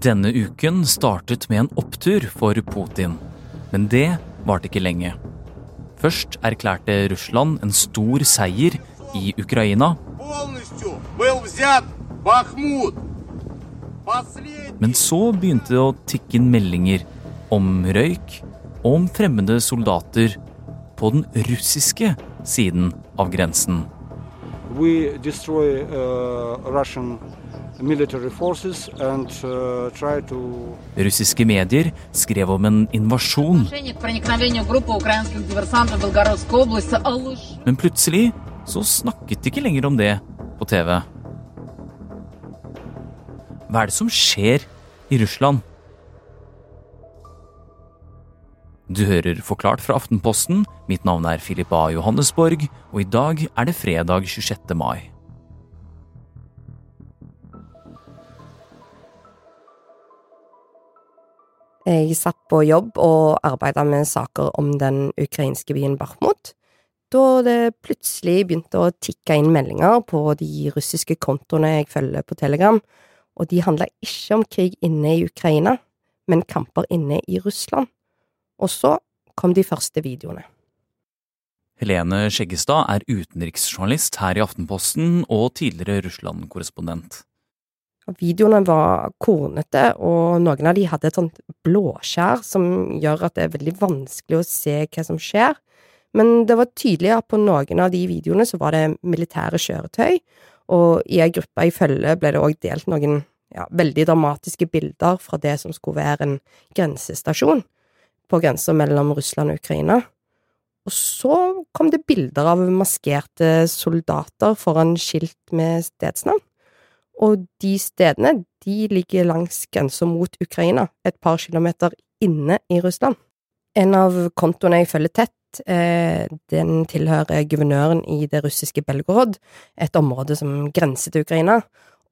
Denne uken startet med en opptur for Putin, men det varte ikke lenge. Først erklærte Russland en stor seier i Ukraina. Men så begynte det å tikke inn meldinger om røyk og om fremmede soldater på den russiske siden av grensen we destroy uh, Russian uh, Russiske medier skrev om en invasjon. Men plutselig så snakket de ikke lenger om det på TV. Hva er det som skjer i Russland? Du hører Forklart fra Aftenposten. Mitt navn er Filip A. Johannesborg, og i dag er det fredag 26. mai. Jeg satt på jobb og arbeida med saker om den ukrainske byen Bakhmut, da det plutselig begynte å tikke inn meldinger på de russiske kontoene jeg følger på Telegram, og de handla ikke om krig inne i Ukraina, men kamper inne i Russland. Og så kom de første videoene. Helene Skjeggestad er utenriksjournalist her i Aftenposten og tidligere Russland-korrespondent. Videoene var kornete, og noen av de hadde et sånt blåskjær som gjør at det er veldig vanskelig å se hva som skjer. Men det var tydelig at på noen av de videoene så var det militære kjøretøy, og i ei gruppe i følge ble det òg delt noen ja, veldig dramatiske bilder fra det som skulle være en grensestasjon på grensa mellom Russland og Ukraina. Og så kom det bilder av maskerte soldater foran skilt med stedsnavn. Og de stedene, de ligger langs grensa mot Ukraina, et par kilometer inne i Russland. En av kontoene jeg følger tett, eh, den tilhører guvernøren i det russiske Belgorod, et område som grenser til Ukraina,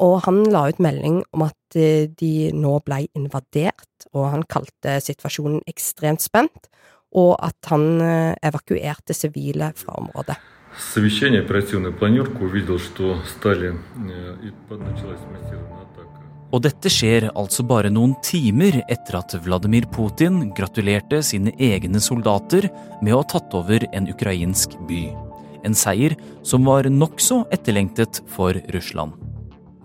og han la ut melding om at eh, de nå ble invadert, og han kalte situasjonen ekstremt spent, og at han eh, evakuerte sivile fra området. совещание, оперативную планерку, увидел, что стали, э, и под- началась массированная атака. Og dette skjer altså bare noen timer etter at Vladimir Putin gratulerte sine egne soldater med å ha tatt over en ukrainsk by. En seier som var nokså etterlengtet for Russland.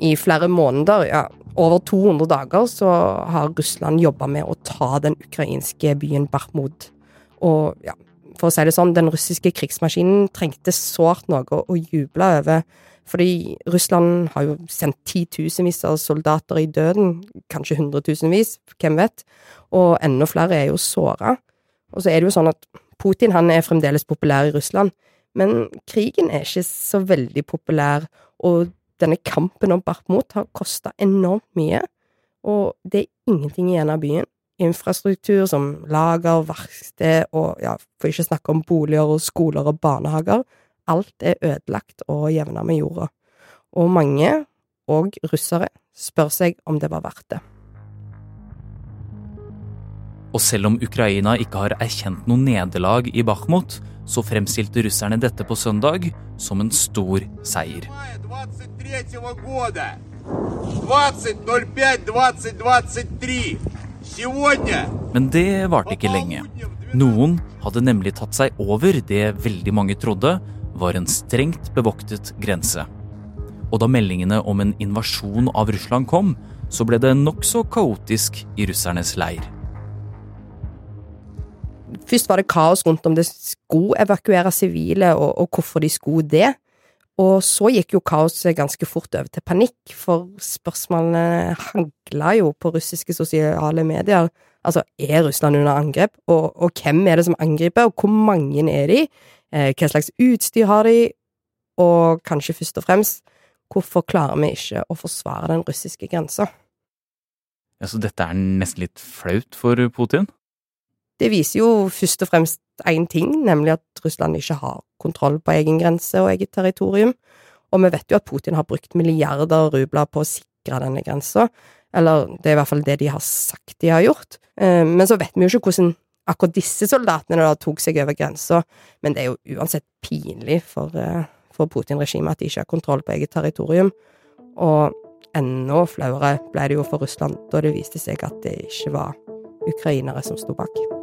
I flere måneder, ja, over 200 dager, så har Russland jobba med å ta den ukrainske byen Bakhmut. Og ja, for å si det sånn, den russiske krigsmaskinen trengte sårt noe å juble over. Fordi Russland har jo sendt titusenvis av soldater i døden, kanskje hundretusenvis, hvem vet, og enda flere er jo såra. Og så er det jo sånn at Putin han er fremdeles populær i Russland, men krigen er ikke så veldig populær, og denne kampen om Bakhmut har kosta enormt mye, og det er ingenting igjen av byen. Infrastruktur som lager, verksted og ja, for ikke snakke om boliger og skoler og barnehager. Alt er ødelagt og jevna med jorda. Og mange, og russere, spør seg om det var verdt det. Og selv om Ukraina ikke har erkjent noe nederlag i Bakhmut, så fremstilte russerne dette på søndag som en stor seier. 20, Men det varte ikke lenge. Noen hadde nemlig tatt seg over det veldig mange trodde var en strengt bevoktet grense. Og da meldingene om en invasjon av Russland kom, så ble det nokså kaotisk i russernes leir. Først var det kaos rundt om det skulle evakuere sivile, og, og hvorfor de skulle det. Og så gikk jo kaoset ganske fort over til panikk, for spørsmålene hagla jo på russiske sosiale medier. Altså, er Russland under angrep, og, og hvem er det som angriper, og hvor mange er de? Eh, hva slags utstyr har de? Og kanskje først og fremst, hvorfor klarer vi ikke å forsvare den russiske grensa? Ja, så dette er nesten litt flaut for Putin? Det viser jo først og fremst én ting, nemlig at Russland ikke har kontroll på egen grense og eget territorium. Og vi vet jo at Putin har brukt milliarder rubler på å sikre denne grensa. Eller det er i hvert fall det de har sagt de har gjort. Eh, Men så vet vi jo ikke hvordan akkurat disse soldatene da tok seg over grensa. Men det er jo uansett pinlig for, eh, for Putin-regimet at de ikke har kontroll på eget territorium. Og enda flauere ble det jo for Russland da det viste seg at det ikke var ukrainere som sto bak.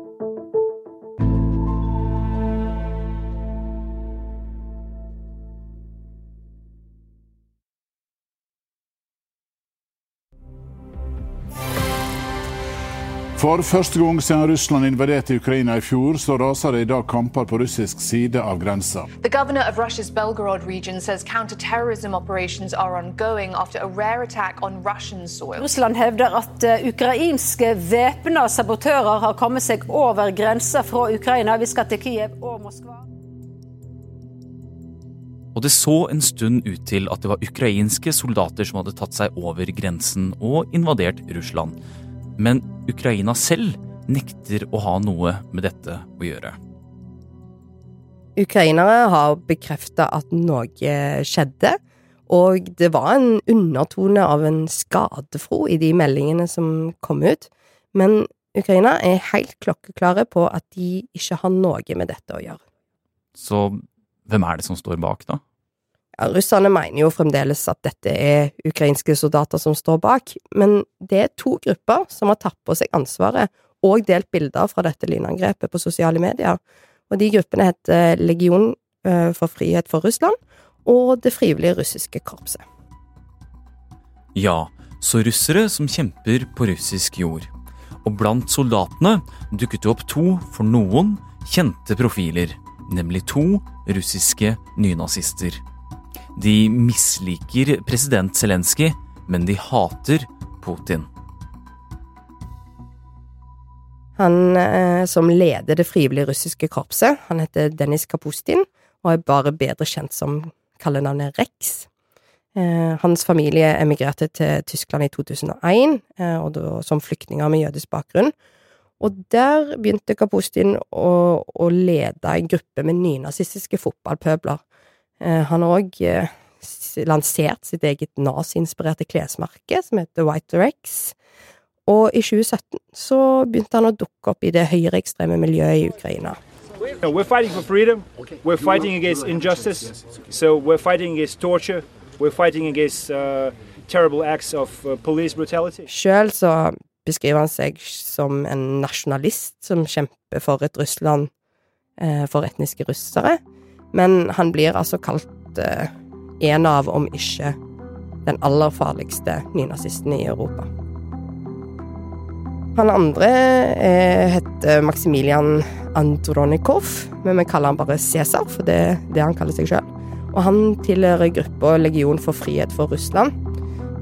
For første gang siden Russland invaderte Ukraina i fjor, så raser det i dag kamper på russisk side av grensa. The governor of Russia's Belgorod region says counterterrorism operations are ongoing after a rare attack on Russian soil. Russland hevder at eh, ukrainske væpna sabotører har kommet seg over grensa fra Ukraina. Vi skal til Kiev og Moskva. Og det så en stund ut til at det var ukrainske soldater som hadde tatt seg over grensen og invadert Russland. Men Ukraina selv nekter å ha noe med dette å gjøre. Ukrainere har bekrefta at noe skjedde, og det var en undertone av en skadefro i de meldingene som kom ut. Men Ukraina er helt klokkeklare på at de ikke har noe med dette å gjøre. Så hvem er det som står bak, da? Russerne mener jo fremdeles at dette er ukrainske soldater som står bak, men det er to grupper som har tatt på seg ansvaret og delt bilder fra dette lynangrepet på sosiale medier. Og de gruppene heter Legion eh, for frihet for Russland og Det frivillige russiske korpset. Ja, så russere som kjemper på russisk jord. Og blant soldatene dukket det opp to, for noen, kjente profiler, nemlig to russiske nynazister. De misliker president Zelenskyj, men de hater Putin. Han eh, som leder det frivillige russiske korpset, han heter Dennis Kapustin, og er bare bedre kjent som kallenavnet Rex. Eh, hans familie emigrerte til Tyskland i 2001, eh, og da som flyktninger med jødisk bakgrunn. Og der begynte Kapustin å, å lede en gruppe med nynazistiske fotballpøbler. Eh, han har òg eh, lansert sitt eget nazi-inspirerte klesmerke, som heter White Rex. Og i 2017 så begynte han å dukke opp i det høyreekstreme miljøet i Ukraina. No, we're fighting for freedom. We're fighting against injustice. So we're fighting against torture. We're fighting against uh, terrible acts of uh, police brutality. Sjøl så beskriver han seg som en nasjonalist som kjemper for et Russland eh, for etniske russere. Men han blir altså kalt eh, en av, om ikke den aller farligste nynazisten i Europa. Han andre eh, heter Maximilian Andronikov, men vi kaller han bare Cæsar, for det er det han kaller seg sjøl. Og han tilhører gruppa Legion for frihet for Russland.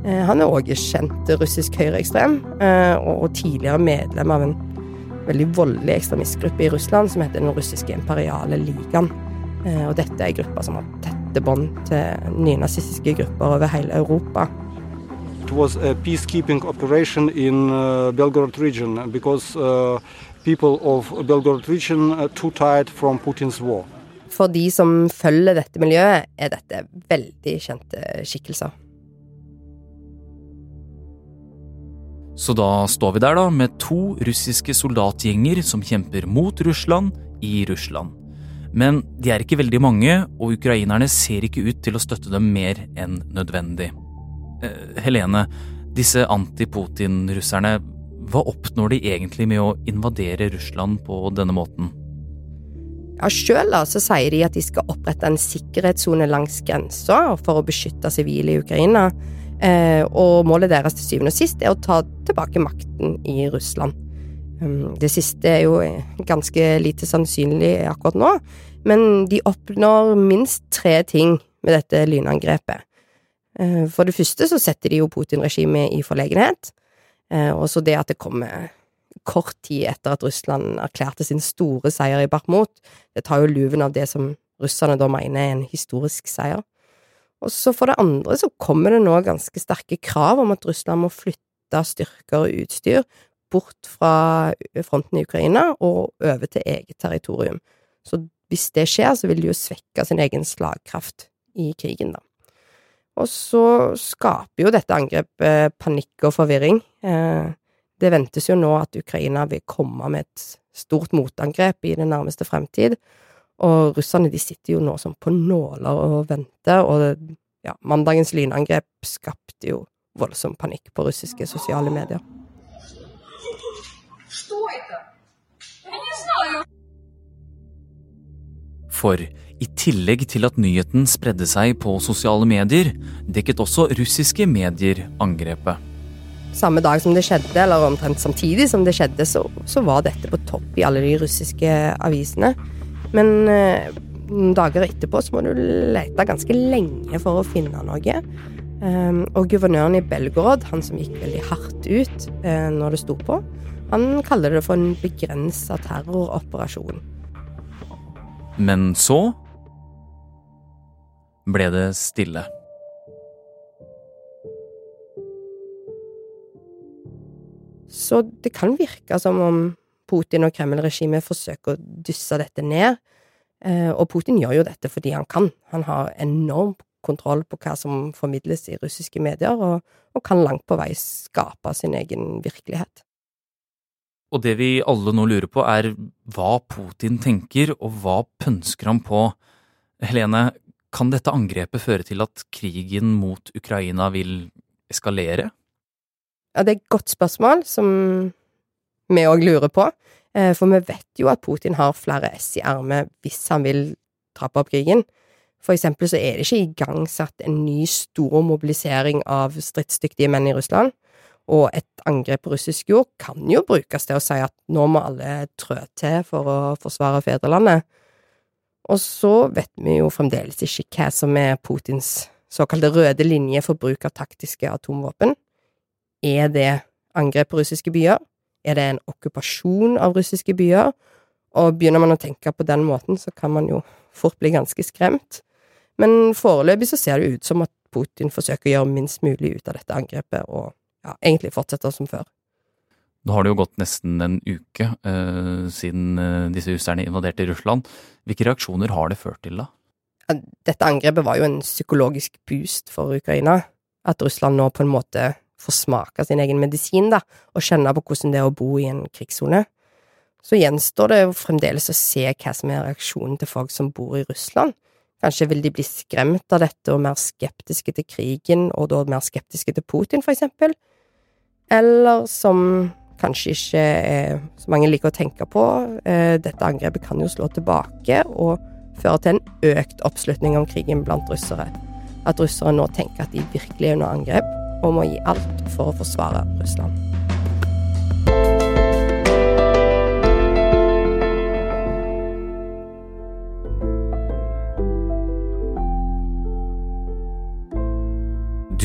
Eh, han er òg kjent russisk høyreekstrem, eh, og, tidligere medlem av en veldig voldelig ekstremistgruppe i Russland som heter Den russiske imperiale ligaen. Eh, og dette er grupper som har tette bånd til nynazistiske grupper over hele Europa. It was a peacekeeping operation in uh, Belgorod region because uh, people of Belgorod region are too tired from Putin's war. For de som følger dette miljøet, er dette veldig kjente skikkelser. Så da står vi der, da, med to russiske soldatgjenger som kjemper mot Russland i Russland. Men de er ikke veldig mange, og ukrainerne ser ikke ut til å støtte dem mer enn nødvendig. Eh, Helene, disse anti-Putin-russerne, hva oppnår de egentlig med å invadere Russland på denne måten? Ja, Sjøl sier de at de skal opprette en sikkerhetssone langs grensa for å beskytte sivile i Ukraina. Eh, og målet deres til syvende og sist er å ta tilbake makten i Russland. Um, det siste er jo ganske lite sannsynlig akkurat nå, men de oppnår minst tre ting med dette lynangrepet. Eh, for det første så setter de jo Putin-regimet i forlegenhet, eh, og så det at det kommer kort tid etter at Russland erklærte sin store seier i Bakhmut, det tar jo luven av det som russerne da mener er en historisk seier. Og så for det andre så kommer det nå ganske sterke krav om at Russland må flytte styrker og utstyr bort fra fronten i Ukraina og over til eget territorium. Så hvis det skjer, så vil de jo svekke sin egen slagkraft i krigen, da. Og så skaper jo dette angrepet panikk og forvirring. Eh, det ventes jo nå at Ukraina vil komme med et stort motangrep i den nærmeste fremtid. Og russerne de sitter jo nå som på nåler og venter, og ja, mandagens lynangrep skapte jo voldsom panikk på russiske sosiale medier. For i tillegg til at nyheten spredde seg på sosiale medier, dekket også russiske medier angrepet. Samme dag som det skjedde, eller omtrent samtidig som det skjedde, så, så var dette på topp i alle de russiske avisene. Men eh, noen dager etterpå så må du lete ganske lenge for å finne noe. Um, og guvernøren i Belgorod, han som gikk veldig hardt ut eh, når det sto på, han kaller det for en begrensa terroroperasjon. Men så ble det stille. Så det kan virke som om Putin og Kreml-regimet forsøker å dysse dette ned. Eh, og Putin gjør jo dette fordi han kan. Han har enorm kontroll på hva som formidles i russiske medier, og, og kan langt på vei skape sin egen virkelighet. Og det vi alle nå lurer på, er hva Putin tenker, og hva pønsker han på? Helene, kan dette angrepet føre til at krigen mot Ukraina vil eskalere? Ja, det er et godt spørsmål, som vi òg lurer på. Eh, for vi vet jo at Putin har flere ess i ermet hvis han vil trappe opp krigen. For eksempel så er det ikke igangsatt en ny stor mobilisering av stridsdyktige menn i Russland. Og et angrep på russisk jord kan jo brukes til å si at nå må alle trø til for å forsvare fedrelandet. Og så vet vi jo fremdeles ikke hva som er Putins såkalte røde linje for bruk av taktiske atomvåpen. Er det angrep på russiske byer? Er det en okkupasjon av russiske byer? Og begynner man å tenke på den måten, så kan man jo fort bli ganske skremt. Men foreløpig så ser det ut som at Putin forsøker å gjøre minst mulig ut av dette angrepet, og ja, egentlig fortsetter som før. Nå har det jo gått nesten en uke eh, siden eh, disse russerne invaderte Russland. Hvilke reaksjoner har det ført til, da? Dette angrepet var jo en psykologisk boost for Ukraina. At Russland nå på en måte får smake sin egen medisin, da, og kjenne på hvordan det er å bo i en krigssone. Så gjenstår det jo fremdeles å se hva som er reaksjonen til folk som bor i Russland. Kanskje vil de bli skremt av dette og mer skeptiske til krigen, og da mer skeptiske til Putin, for eksempel. Eller som kanskje ikke er så mange liker å tenke på, eh, dette angrepet kan jo slå tilbake og føre til en økt oppslutning om krigen blant russere. At russere nå tenker at de virkelig er under angrep, og må gi alt for å forsvare Russland.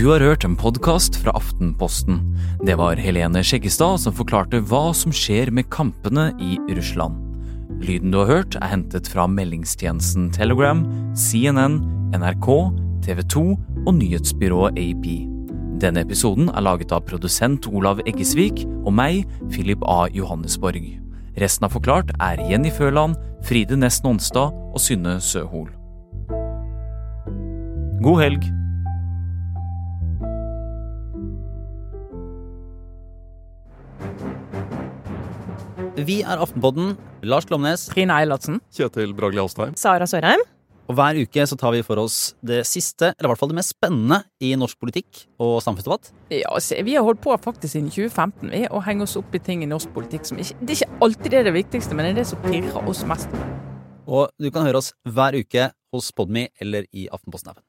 Du har hørt en podkast fra Aftenposten. Det var Helene Skjeggestad som forklarte hva som skjer med kampene i Russland. Lyden du har hørt, er hentet fra meldingstjenesten Telegram, CNN, NRK, TV 2 og nyhetsbyrået AP. Denne episoden er laget av produsent Olav Eggesvik og meg, Philip A. Johannesborg. Resten av Forklart er Jenny Føland, Fride Næss Nonstad og Synne Søhol. God helg! Vi er Aftenpodden. Lars Glomnes. Trine Eilertsen. Kjetil Bragli Alstheim. Sara Sørheim. Og hver uke så tar vi for oss det siste, eller i hvert fall det mest spennende i norsk politikk og samfunnsdebatt. Ja, se, Vi har holdt på faktisk siden 2015 vi, å henge oss opp i ting i norsk politikk som ikke Det er ikke alltid det er det viktigste, men det er det som pirrer oss mest. Og du kan høre oss hver uke hos Podmy eller i Aftenposten-appen.